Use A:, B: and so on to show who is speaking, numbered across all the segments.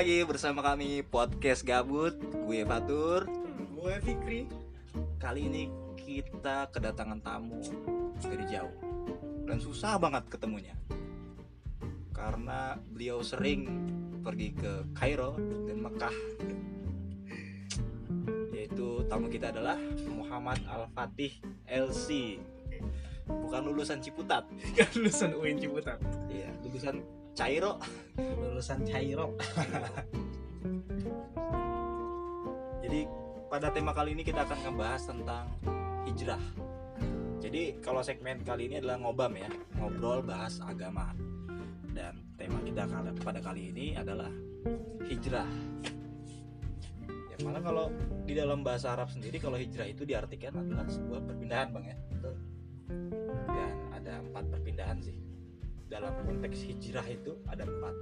A: lagi bersama kami podcast gabut gue Fatur.
B: Gue Fikri.
A: Kali ini kita kedatangan tamu dari jauh dan susah banget ketemunya. Karena beliau sering pergi ke Kairo dan Mekah. Yaitu tamu kita adalah Muhammad Al Fatih LC bukan lulusan Ciputat.
B: Kan lulusan UIN Ciputat.
A: Iya lulusan Cairo
B: lulusan Cairo
A: Jadi pada tema kali ini kita akan ngebahas tentang hijrah. Jadi kalau segmen kali ini adalah ngobam ya, ngobrol bahas agama. Dan tema kita pada kali ini adalah hijrah. Ya malah kalau di dalam bahasa Arab sendiri kalau hijrah itu diartikan adalah sebuah perpindahan bang ya. Dan ada empat perpindahan sih. Dalam konteks hijrah itu ada empat.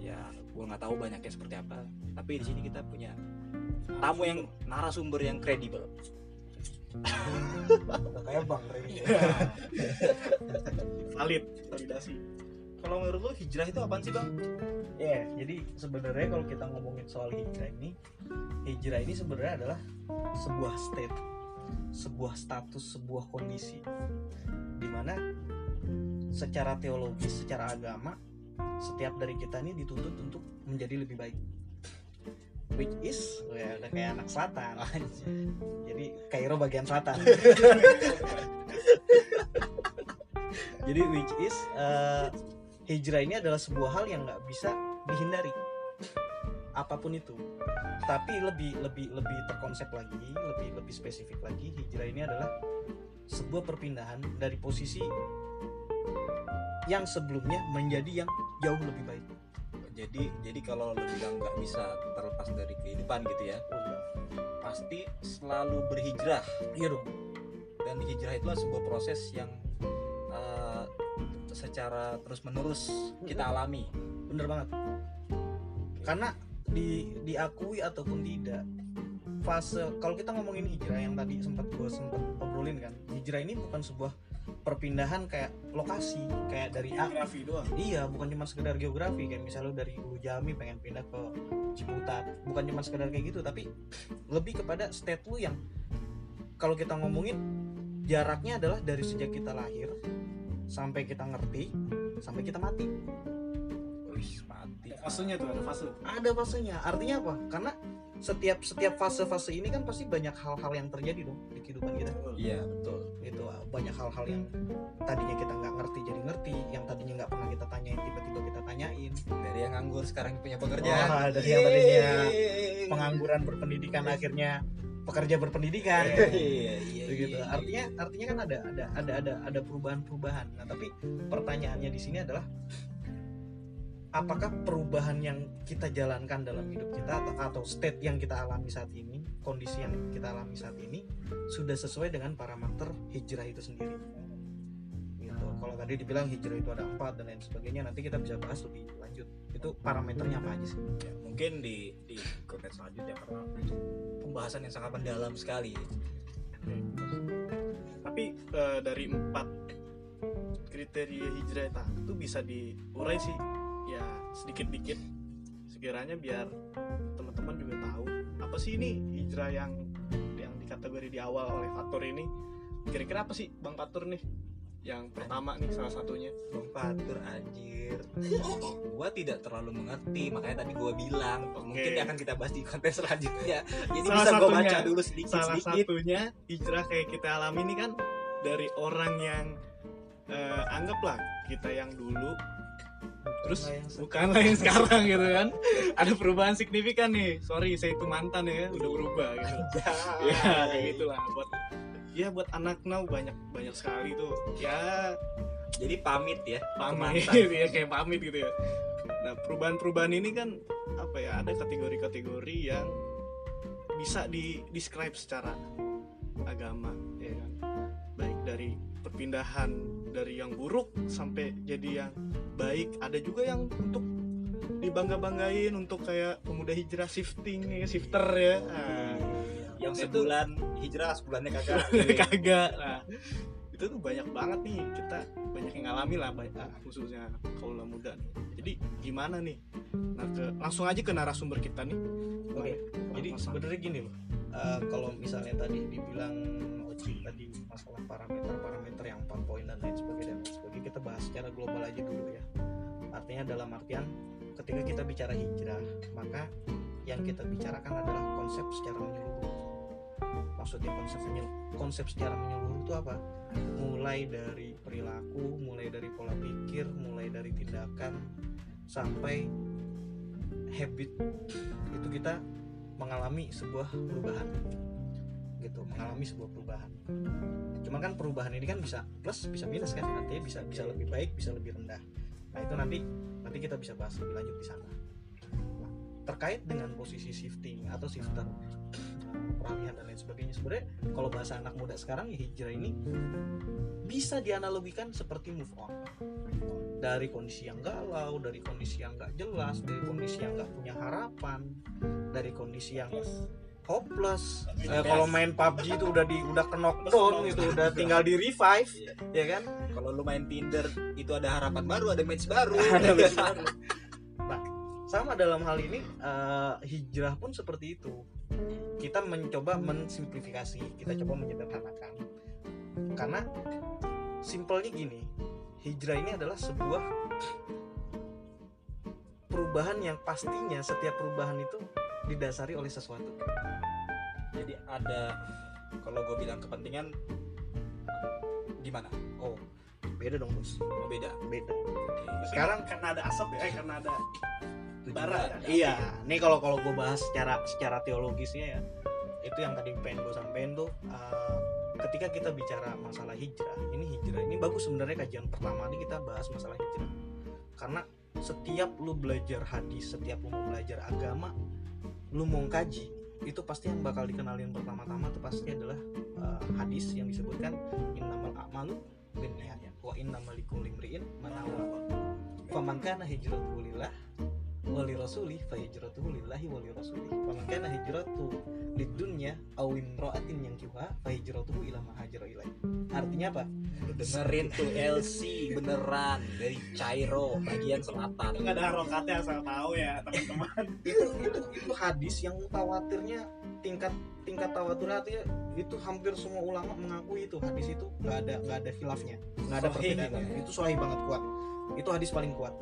A: Ya, gua nggak tahu banyaknya seperti apa. Tapi di sini kita punya tamu yang narasumber yang kredibel.
C: kayak bang Rey
B: valid validasi
A: Kalau menurut lo hijrah itu apaan sih bang?
C: ya jadi sebenarnya kalau kita ngomongin soal hijrah ini hijrah ini sebenarnya adalah sebuah state sebuah status sebuah kondisi di mana secara teologis secara agama setiap dari kita ini dituntut untuk menjadi lebih baik. Which is ya udah kayak anak selatan. Jadi Kairo bagian selatan. Jadi which is eh, hijrah ini adalah sebuah hal yang nggak bisa dihindari. Apa pun itu. Tapi lebih lebih lebih terkonsep lagi lebih lebih spesifik lagi hijrah ini adalah sebuah perpindahan dari posisi yang sebelumnya menjadi yang jauh lebih baik.
A: Jadi jadi kalau lo bilang nggak bisa terlepas dari kehidupan gitu ya,
C: oh iya.
A: pasti selalu berhijrah.
C: iya dong.
A: Dan hijrah itulah sebuah proses yang eh, secara terus menerus kita alami.
C: bener banget. Karena di diakui ataupun tidak fase kalau kita ngomongin hijrah yang tadi sempat gue sempat obrolin kan hijrah ini bukan sebuah perpindahan kayak lokasi kayak dari A
B: geografi doang?
C: Iya bukan cuma sekedar geografi kayak misalnya lu dari Ulu Jami pengen pindah ke Ciputat. Bukan cuma sekedar kayak gitu tapi lebih kepada state lu yang kalau kita ngomongin jaraknya adalah dari sejak kita lahir sampai kita ngerti sampai kita mati.
A: Wih, mati.
B: fasenya tuh ada fase.
C: Ada fasenya. Artinya apa? Karena setiap setiap fase-fase ini kan pasti banyak hal-hal yang terjadi dong di kehidupan kita.
A: Iya betul.
C: Banyak hal-hal yang tadinya kita nggak ngerti jadi ngerti yang tadinya nggak pernah kita tanyain tiba-tiba kita tanyain.
A: Dari yang nganggur sekarang punya pekerjaan.
C: dari yang tadinya pengangguran berpendidikan akhirnya pekerja berpendidikan.
A: Iya, iya, iya,
C: begitu.
A: Iya.
C: artinya artinya kan ada ada ada ada ada perubahan-perubahan. Nah tapi pertanyaannya di sini adalah apakah perubahan yang kita jalankan dalam hidup kita atau, atau state yang kita alami saat ini kondisi yang kita alami saat ini sudah sesuai dengan parameter hijrah itu sendiri? Gitu. Kalau tadi dibilang hijrah itu ada empat dan lain sebagainya nanti kita bisa bahas lebih lanjut. Itu parameternya apa aja sih?
A: Ya, mungkin di di konten selanjutnya karena itu pembahasan yang sangat mendalam sekali.
B: tapi eh, dari empat kriteria hijrah itu bisa diurai sih ya sedikit dikit sekiranya biar teman-teman juga tahu apa sih ini hijrah yang yang dikategori di awal oleh Fatur ini kira-kira apa sih Bang Fatur nih yang pertama nih salah satunya
A: Bang Fatur anjir. gua tidak terlalu mengerti, makanya tadi gua bilang
B: Oke.
A: mungkin akan kita bahas di konten selanjutnya. Jadi
B: Salah
A: bisa gua
B: satunya-
A: baca dulu sedikit
B: salah
A: sedikit.
B: satunya hijrah kayak kita alami ini kan dari orang yang eh, anggaplah kita yang dulu terus?
C: Sekarang.
B: bukanlah yang sekarang gitu kan. Ada perubahan signifikan nih. Sorry saya itu mantan ya udah berubah gitu. Ya kayak gitulah. Buat ya buat anak now banyak banyak sekali tuh. Ya
A: Jadi pamit ya.
B: pamit. ya kayak pamit gitu ya. Nah perubahan-perubahan ini kan apa ya ada kategori-kategori yang bisa di describe secara agama dari perpindahan dari yang buruk sampai jadi yang baik. Ada juga yang untuk dibangga-banggain untuk kayak pemuda hijrah shifting ya shifter ya. Nah,
A: Yang
B: Itu-
A: sebulan hijrah, sebulannya kagak.
B: kagak. Nah itu tuh banyak banget nih. Kita banyak yang ngalami lah ah, khususnya kaula muda nih. Jadi jadi gimana nih? Nah ke langsung aja ke narasumber kita nih.
C: Oke, jadi
B: Mas-
C: sebenarnya gini loh. Eh, kalau misalnya tadi dibilang Oci tadi masalah parameter-parameter yang empat poin dan lain sebagainya. Dan sebagainya. Kita bahas secara global aja dulu ya. Artinya dalam artian ketika kita bicara hijrah maka yang kita bicarakan adalah konsep secara menyeluruh. Maksudnya konsep menyeluruh, konsep secara menyeluruh itu apa? Mulai dari perilaku mulai dari pola pikir mulai dari tindakan sampai habit. Itu kita mengalami sebuah perubahan gitu mengalami sebuah perubahan. Cuman kan perubahan ini kan bisa plus bisa minus kan artinya bisa bisa lebih baik bisa lebih rendah. Nah itu nanti nanti kita bisa bahas lebih lanjut di sana. Nah, terkait dengan posisi shifting atau shifter peralihan dan lain sebagainya sebenarnya kalau bahasa anak muda sekarang ya hijrah ini bisa dianalogikan seperti move on. Dari kondisi yang galau, dari kondisi yang nggak jelas, dari kondisi yang nggak punya harapan, dari kondisi yang hopeless. Eh, kalau main PUBG itu udah di udah ke knockdown gitu, udah tinggal di revive, ya kan?
A: kalau lu main Tinder itu ada harapan baru ada match baru
C: Ada match baru. Nah, sama dalam hal ini eh, hijrah pun seperti itu. Kita mencoba mensimplifikasi, kita coba menyederhanakan. Karena simpelnya gini, hijrah ini adalah sebuah perubahan yang pastinya setiap perubahan itu didasari oleh sesuatu.
A: jadi ada kalau gue bilang kepentingan gimana?
C: Oh, beda dong bos,
A: oh beda.
C: Beda.
A: Oke.
C: Sekarang
B: karena ada asap ya eh, karena ada bara. Ya
C: Iya, nih kalau kalau gue bahas secara secara teologisnya ya, itu yang tadi pengen gue sampein tuh, uh, ketika kita bicara masalah hijrah, ini hijrah ini bagus sebenarnya kajian pertama ini kita bahas masalah hijrah, karena setiap lu belajar hadis, setiap lu belajar agama, lu mau kaji, itu pasti yang bakal dikenalin pertama-tama tuh pasti adalah uh, hadis yang disebutkan innamal a'malu binniyat wa innamal likulli imri'in ma nawa. Faman kana hijratuhu lillah wali rasuli fa hijratuhu lillahi wali rasuli faman kana hijratu lidunya aw imra'atin yang kiwa fa hijratuhu ila ma hajara ilaih artinya apa?
A: Lu dengerin tuh LC beneran. Dari Cairo bagian selatan.
B: Nggak ada harokatnya asal tahu ya teman-teman.
C: Itu itu itu hadis yang tawatirnya tingkat tingkat tawatur artinya itu hampir semua ulama mengakui itu. Hadis itu nggak ada nggak ada khilafnya. Nggak ada perbedaan
A: ya.
C: itu sahih banget kuat. Itu hadis paling kuat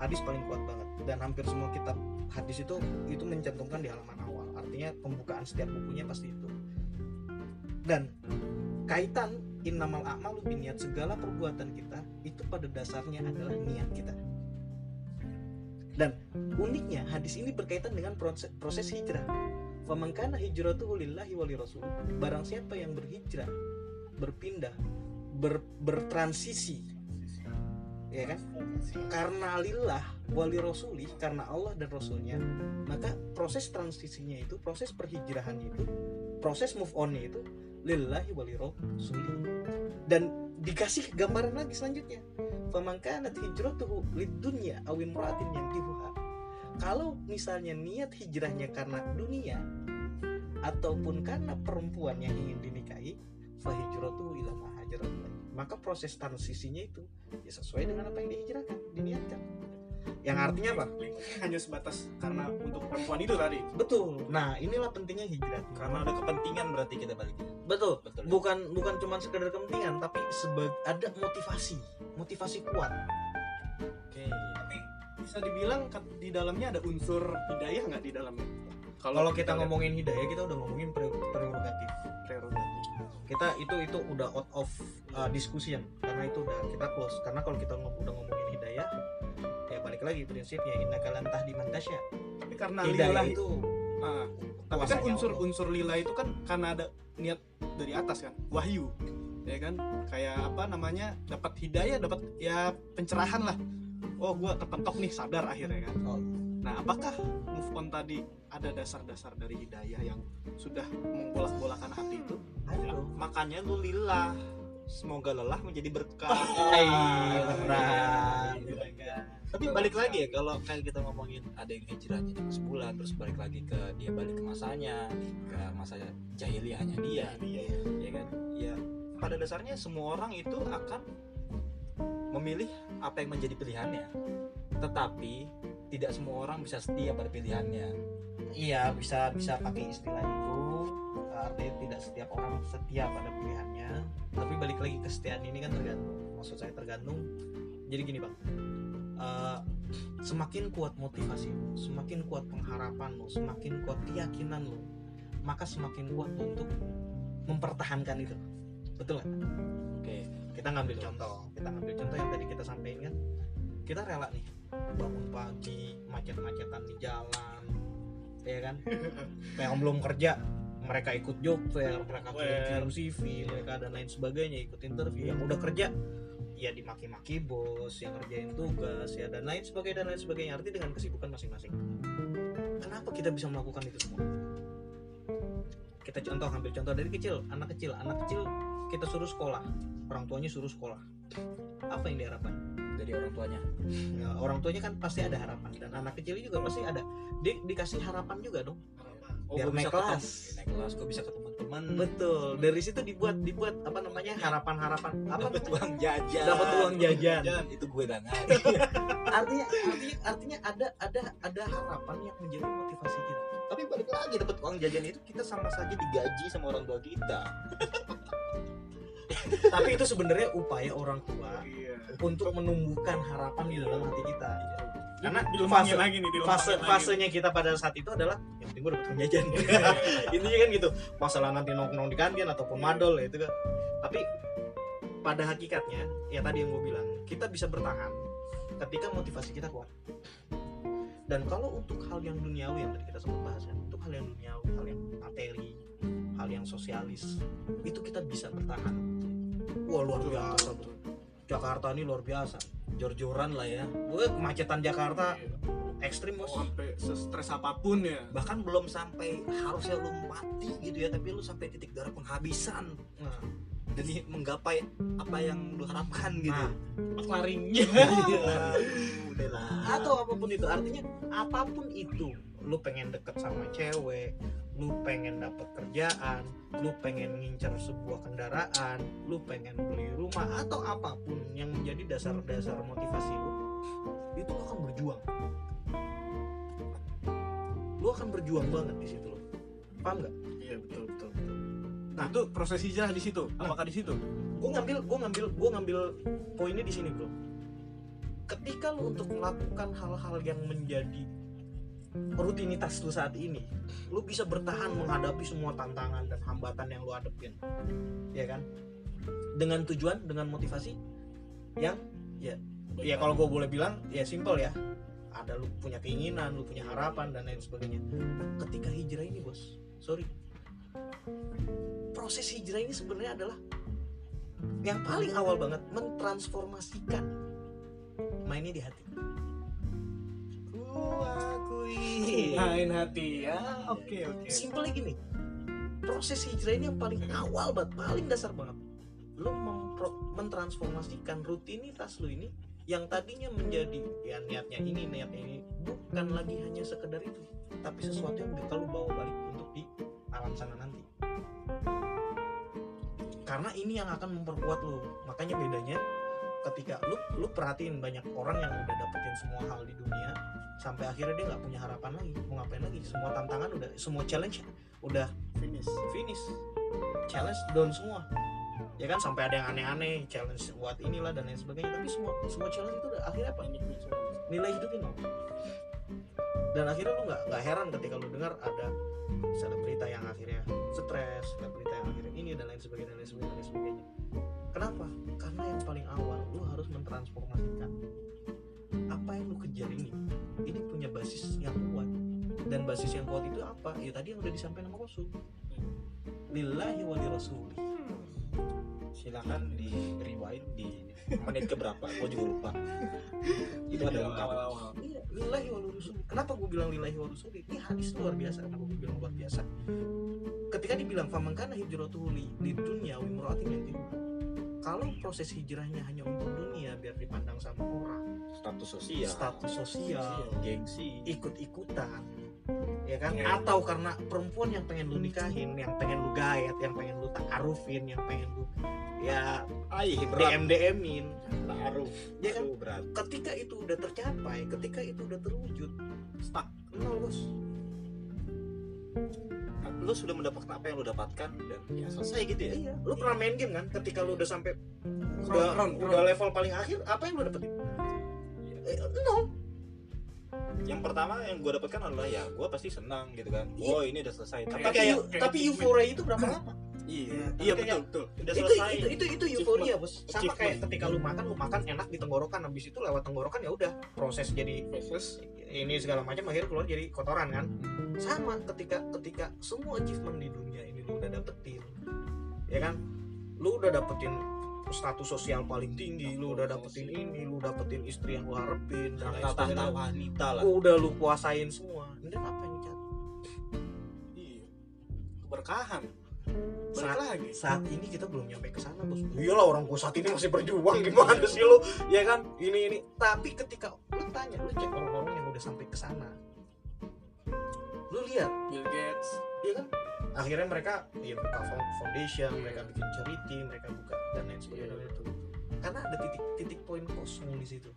C: hadis paling kuat banget. Dan hampir semua kitab hadis itu itu mencantumkan di halaman awal. Artinya pembukaan setiap bukunya pasti itu. Dan kaitan innamal a'malu biniat segala perbuatan kita itu pada dasarnya adalah niat kita. Dan uniknya hadis ini berkaitan dengan proses, proses hijrah. Faman kana hijratuhu lillahi wali rasul barang siapa yang berhijrah berpindah ber, bertransisi ya kan? Karena lillah wali rasuli karena Allah dan rasulnya maka proses transisinya itu proses perhijrahannya itu proses move onnya itu lillahi wali rasuli dan dikasih gambaran lagi selanjutnya. Faman kanat hijratuhu lidunya aw imra'atin yankihuha. Kalau misalnya niat hijrahnya karena dunia ataupun karena perempuan yang ingin dinikahi fahijratuhu ila ma hajara ilaih. Maka proses transisinya itu ya sesuai dengan apa yang dihijrahkan diniatkan. Yang artinya apa?
B: Hanya sebatas karena untuk perempuan itu tadi.
C: Betul. Nah inilah pentingnya hijrah.
A: Karena ada kepentingan berarti kita balikin
C: betul.
A: Betul. Ya?
C: bukan bukan cuma sekedar kepentingan tapi sebagai ada motivasi. Motivasi kuat.
A: Oke.
B: Tapi bisa dibilang di dalamnya ada unsur hidayah nggak di dalamnya?
C: Kalau kita
B: lihat
C: ngomongin hidayah kita udah ngomongin pre- prerogatif.
B: Prerogatif
C: kita itu itu udah out of uh, discussion. Karena itu udah kita close. Karena kalau kita ngom- udah ngomongin hidayah ya balik lagi prinsipnya inna kalantah di mantasya
B: tapi karena
C: hidayah itu
B: Ah, tapi kan
C: kuasanya
B: unsur
C: Allah.
B: unsur lillah itu kan karena ada niat dari atas kan wahyu. Ya kan? Kayak apa namanya dapat hidayah dapat ya pencerahan lah. Oh gua kepentok nih sadar akhirnya kan.
C: Oh.
B: Nah apakah move on tadi ada dasar-dasar dari hidayah yang sudah membolak-bolakan hati itu?
C: Dong.
A: makanya lu lillah. Semoga lelah menjadi berkah.
C: Beneran.
A: tapi balik lagi ya kalau kayak kita ngomongin ada yang hijrahnya cuma sebulan terus balik lagi ke dia balik ke masanya ke masa jahiliyahnya dia. Ya kan? Ya pada dasarnya semua orang itu akan memilih apa yang menjadi pilihannya. Tetapi tidak semua orang bisa setia pada pilihannya.
C: Iya bisa bisa pakai istilah itu. Artinya tidak setiap orang setia pada pilihannya. Tapi balik lagi kesetiaan ini kan tergantung maksud saya tergantung. Jadi gini bang Eh, semakin kuat motivasi semakin kuat pengharapan lo semakin kuat keyakinan lo maka semakin kuat untuk mempertahankan itu. Betul nggak?
A: Oke.
C: Kita ngambil contoh. Kita ngambil contoh yang tadi kita sampaikan. Kan kita rela nih bangun pagi macet-macetan di jalan ya kan? Yang belum kerja mereka ikut job fair mereka kirim CV mereka dan lain sebagainya ikut interview. Yang udah kerja ya dimaki-maki bos yang ngerjain tugas ya dan lain sebagainya dan lain sebagainya. Arti dengan kesibukan masing-masing. Kenapa kita bisa melakukan itu semua? Kita contoh ambil contoh dari kecil. Anak kecil anak kecil kita suruh sekolah. Orang tuanya suruh sekolah. Apa yang diharapkan
A: dari orang tuanya?
C: Ya, orang tuanya kan pasti ada harapan dan anak kecil juga pasti ada. Dia dikasih harapan juga dong.
A: Oh,
C: Biar naik kelas.
A: ketemu- naik kelas gue bisa ketemu teman.
C: Betul. Dari situ dibuat dibuat apa namanya harapan harapan apa
A: dapat uang jajan.
C: Dapat uang jajan.
A: itu gue banget
C: artinya artinya artinya ada ada ada harapan yang menjadi motivasi kita
A: tapi balik lagi dapat uang jajan itu kita sama saja digaji sama orang tua kita.
C: Tapi itu sebenarnya upaya orang tua
B: iya.
C: untuk menumbuhkan harapan di dalam hati kita. Karena
B: dilembangin
C: fase-
B: lagi nih
C: fase
B: lagi.
C: fasenya kita pada saat itu adalah yang penting gue uang jajan. Intinya kan gitu masalah nanti nongkrong di kantin ataupun madol ya itu kan. Tapi pada hakikatnya ya tadi yang gue bilang kita bisa bertahan ketika motivasi kita kuat dan kalau untuk hal yang duniawi yang tadi kita sempat bahas kan untuk hal yang duniawi hal yang materi hal yang sosialis itu kita bisa bertahan. Wah luar biasa bro. Jakarta ini luar biasa. Jor-joran lah ya. Gue kemacetan Jakarta
B: Iya.
C: ekstrim bos.
B: Mau sampai stres apa pun ya.
A: Bahkan belum sampai harusnya lu mati gitu ya tapi lu sampai titik darah penghabisan.
C: Nah,
A: demi menggapai apa yang lu harapkan gitu.
C: Nah larinya atau apa pun itu artinya apa pun itu lu pengen deket sama cewek lu pengen dapet kerjaan lu pengen ngincer sebuah kendaraan lu pengen beli rumah atau apa pun yang menjadi dasar-dasar motivasi lu itu lu akan berjuang. Lu akan berjuang banget di situ loh paham nggak?
B: Iya betul betul nah itu proses hijrah di situ. Apakah di situ?
C: Gue ngambil gue ngambil gue ngambil poinnya di sini bro. Ketika lu untuk melakukan hal-hal yang menjadi rutinitas lu saat ini lu bisa bertahan menghadapi semua tantangan dan hambatan yang lu hadapin ya kan? Dengan tujuan dengan motivasi yang ya ya kalau gue boleh bilang ya simple ya. Ada lu punya keinginan lu punya harapan dan lain sebagainya. Ketika hijrah ini bos sorry proses hijrah ini sebenarnya adalah yang paling awal banget mentransformasikan mainnya di hati. Ku akui
B: main hati ya. Oke oke.
C: Simple gini proses hijrah ini yang paling awal banget paling dasar banget. Lo mempro- mentransformasikan rutinitas lo ini yang tadinya menjadi ya niatnya ini niatnya ini bukan lagi hanya sekedar itu tapi sesuatu yang bakal lo bawa balik untuk di alam sana nanti karena ini yang akan memperkuat lo makanya bedanya ketika lu lu perhatiin banyak orang yang udah dapetin semua hal di dunia sampai akhirnya dia nggak punya harapan lagi. Mau ngapain lagi? Semua tantangan udah semua challenge udah
B: finish.
C: finish. Challenge down semua. Ya kan sampai ada yang aneh-aneh challenge buat inilah dan lain sebagainya. Tapi semua semua challenge itu udah akhirnya apa? Nilai hidupnya nol dan akhirnya lu nggak nggak heran ketika lu dengar ada selebrita yang akhirnya stres selebrita ini dan lain sebagainya dan lain sebagainya, dan lain sebagainya. kenapa? Karena yang paling awal lu harus mentransformasikan apa yang lu kejar ini. Ini punya basis yang kuat. Dan basis yang kuat itu apa? Ya tadi yang udah disampaikan sama Rasul. Lillahi wa lirasuli.
A: Silakan di rewind di menit keberapa? Gue juga lupa. Itu ada lengkap.
B: Awal-awal
C: Iya, lillahi wa. Kenapa gue bilang lillahi wa rasuli? Ini hadis luar biasa. Kenapa gue bilang luar biasa? Ketika dibilang famangkana hijratuhu li di dunia wa imra'atin yang kedua. Kalau proses hijrahnya hanya untuk dunia biar dipandang sama orang,
A: status sosial
C: status sosial,
A: gengsi
C: ikut-ikutan, ya kan
B: Iya.
C: atau karena perempuan yang pengen lu nikahin yang pengen lu gayat yang pengen lu taarufin yang pengen lu ya
A: Ai,
C: DM DMin
A: Taaruf.
C: Ya kan?
A: Berat.
C: ketika itu udah tercapai ketika itu udah terwujud
B: stuck
C: nol bos
A: Lu sudah mendapatkan apa yang lu dapatkan dan ya selesai gitu ya.
C: iya lu pernah main game kan ketika lu udah sampai udah udah
B: crown.
C: level paling akhir apa yang lu dapetin Eh, nol
A: Yang pertama yang gue dapatkan adalah ya gue pasti senang gitu kan.
C: Iya.
A: Oh ini udah selesai. Tapi
C: tapi
A: kayak
C: tapi euforia itu berapa lama
B: iya iya
A: kayak-
B: betul betul.
A: udah
C: itu,
A: selesai.
C: itu itu itu euforia bos. Sama kayak ketika lu makan lu makan enak di tenggorokan. Habis itu lewat tenggorokan ya udah proses jadi
B: proses.
C: ini segala macam akhirnya keluar jadi kotoran kan? Sama ketika ketika semua achievement di dunia ini lu udah dapetin ya kan? Lu udah dapetin status sosial paling tinggi lu udah dapetin ini lu dapetin istri yang lu harapin dan
A: wanita lah.
C: udah lu kuasain semua. Ini apa yang dicari?
B: Iya. Keberkahan balik
C: Saat-
B: lagi.
C: saat ini kita belum nyampe ke sana bos. Iyalah orang gua saat ini masih berjuang. Gimana sih lu? Ya kan? Ini ini. Tapi ketika lu tanya lu cek orang-orang yang udah sampai ke sana. Lu lihat.
B: Bill Gates.
C: Ya kan? Akhirnya mereka ya buka fo- foundation mereka bikin charity mereka buka dan lain sebagainya dan itu karena ada titik titik poin kosong di situ.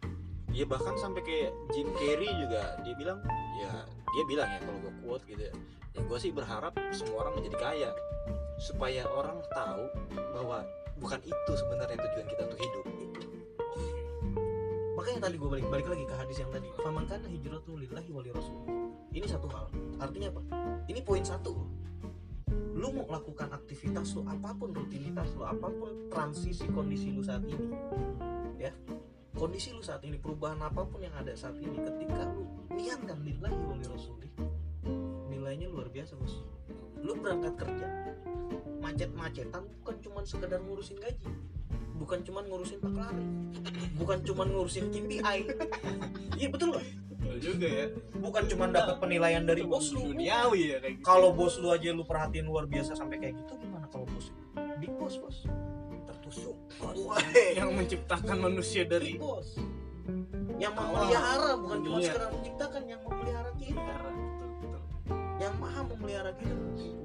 A: Iya bahkan sampai kayak Jim Carrey juga dia bilang ya dia bilang ya kalau gue quote gitu ya ya gue sih berharap semua orang menjadi kaya supaya orang tahu bahwa bukan itu sebenarnya tujuan kita untuk hidup.
C: Makanya tadi gue balik balik lagi ke hadis yang tadi. Faman kana hijratu lillahi wali rasul ini satu hal. Artinya apa? Ini poin satu. Lu mau lakukan aktivitas lu apa pun rutinitas lu apa pun transisi kondisi lu saat ini ya. Kondisi lu saat ini perubahan apa pun yang ada saat ini ketika lu niatkan lillahi wali rasul nilainya luar biasa bos. Lu berangkat kerja macet-macetan bukan cuma sekedar ngurusin gaji. Bukan cuma ngurusin paklari bukan cuma ngurusin KPI iya betul
B: betul juga ya.
C: Bukan cuma dapat penilaian dari bos lu.
B: Duniawi ya kayak gitu.
C: Kalau bos lu aja lu perhatiin luar biasa sampai kayak gitu gimana kalau bos big boss bos. Tertusuk.
B: Yang menciptakan manusia dari
C: big boss. Yang memelihara bukan cuma
B: iya.
C: sekedar menciptakan yang memelihara kita yang maha memelihara kita.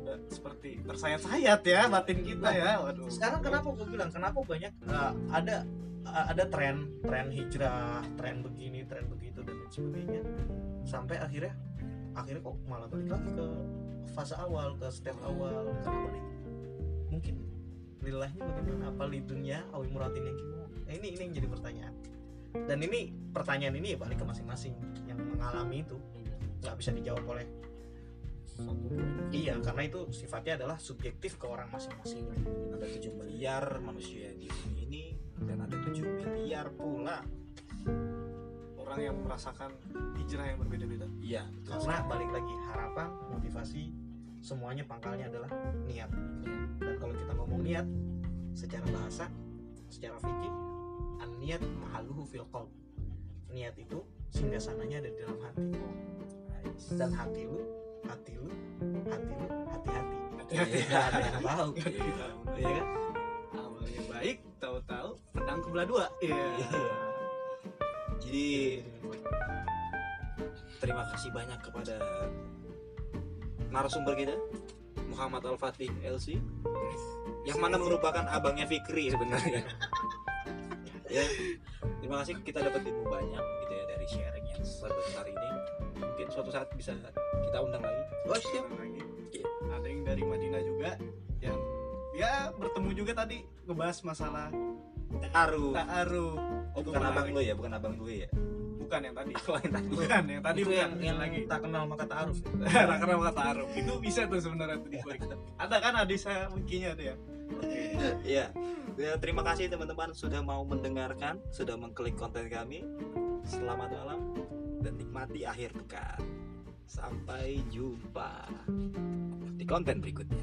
B: Udah seperti tersayat-sayat ya batin kita ya. Waduh.
C: sekarang kenapa gue bilang kenapa banyak uh, ada uh, ada tren tren hijrah tren begini tren begitu dan lain sebagainya. Sampai akhirnya akhirnya kok malah balik lagi ke fase awal ke step awal kenapa nih mungkin lilahnya bagaimana? Apa lidunya awi muratin yang gimana? Nah, ini ini yang jadi pertanyaan. Dan ini pertanyaan ini ya balik ke masing-masing yang mengalami itu. Nggak bisa dijawab oleh
B: Satu, dua.
C: iya karena itu sifatnya adalah subjektif ke orang masing-masing.
A: Ada 7 miliar manusia di bumi ini dan ada 7 miliar pula.
B: Orang yang merasakan hijrah yang berbeda-beda.
A: Iya betul
C: karena balik lagi harapan motivasi semuanya pangkalnya adalah niat. Dan kalau kita ngomong niat secara bahasa secara fikih an niat mahaluhu fil qalb. Niat itu singgah sananya ada di dalam hati. Dan hati lu hati-hati
B: Hati-hati.
C: Nggak ada yang tahu ya kan?
B: Awalnya baik tahu-tahu pedang kebelah dua. Iya.
A: Jadi terima kasih banyak kepada narasumber kita Muhammad Al Fatih LC yang mana merupakan abangnya Fikri sebenarnya. Ya. Terima kasih kita dapat ilmu banyak gitu ya dari sharing yang sebesar ini. Mungkin suatu saat bisa kita undang lagi.
C: Oh siap
B: dari Madinah juga yang ya bertemu juga tadi ngebahas masalah
A: Taruh
B: ta'aruf.
A: Oh bukan abang lu ya? Bukan abang gue ya?
B: Bukan yang tadi.
A: Kalau yang tadi.
B: Bukan yang tadi
C: itu
B: bukan.
C: yang, yang
B: lagi.
C: tak kenal maka taaruf
B: karena kata ta'aruf itu bisa tuh sebenarnya tuh dibalik ada kan adisa wikinya tuh ya? Oke
A: Iya. Ya, terima kasih teman-teman sudah mau mendengarkan, sudah mengklik konten kami. Selamat malam dan nikmati akhir pekan. Sampai jumpa di konten berikutnya.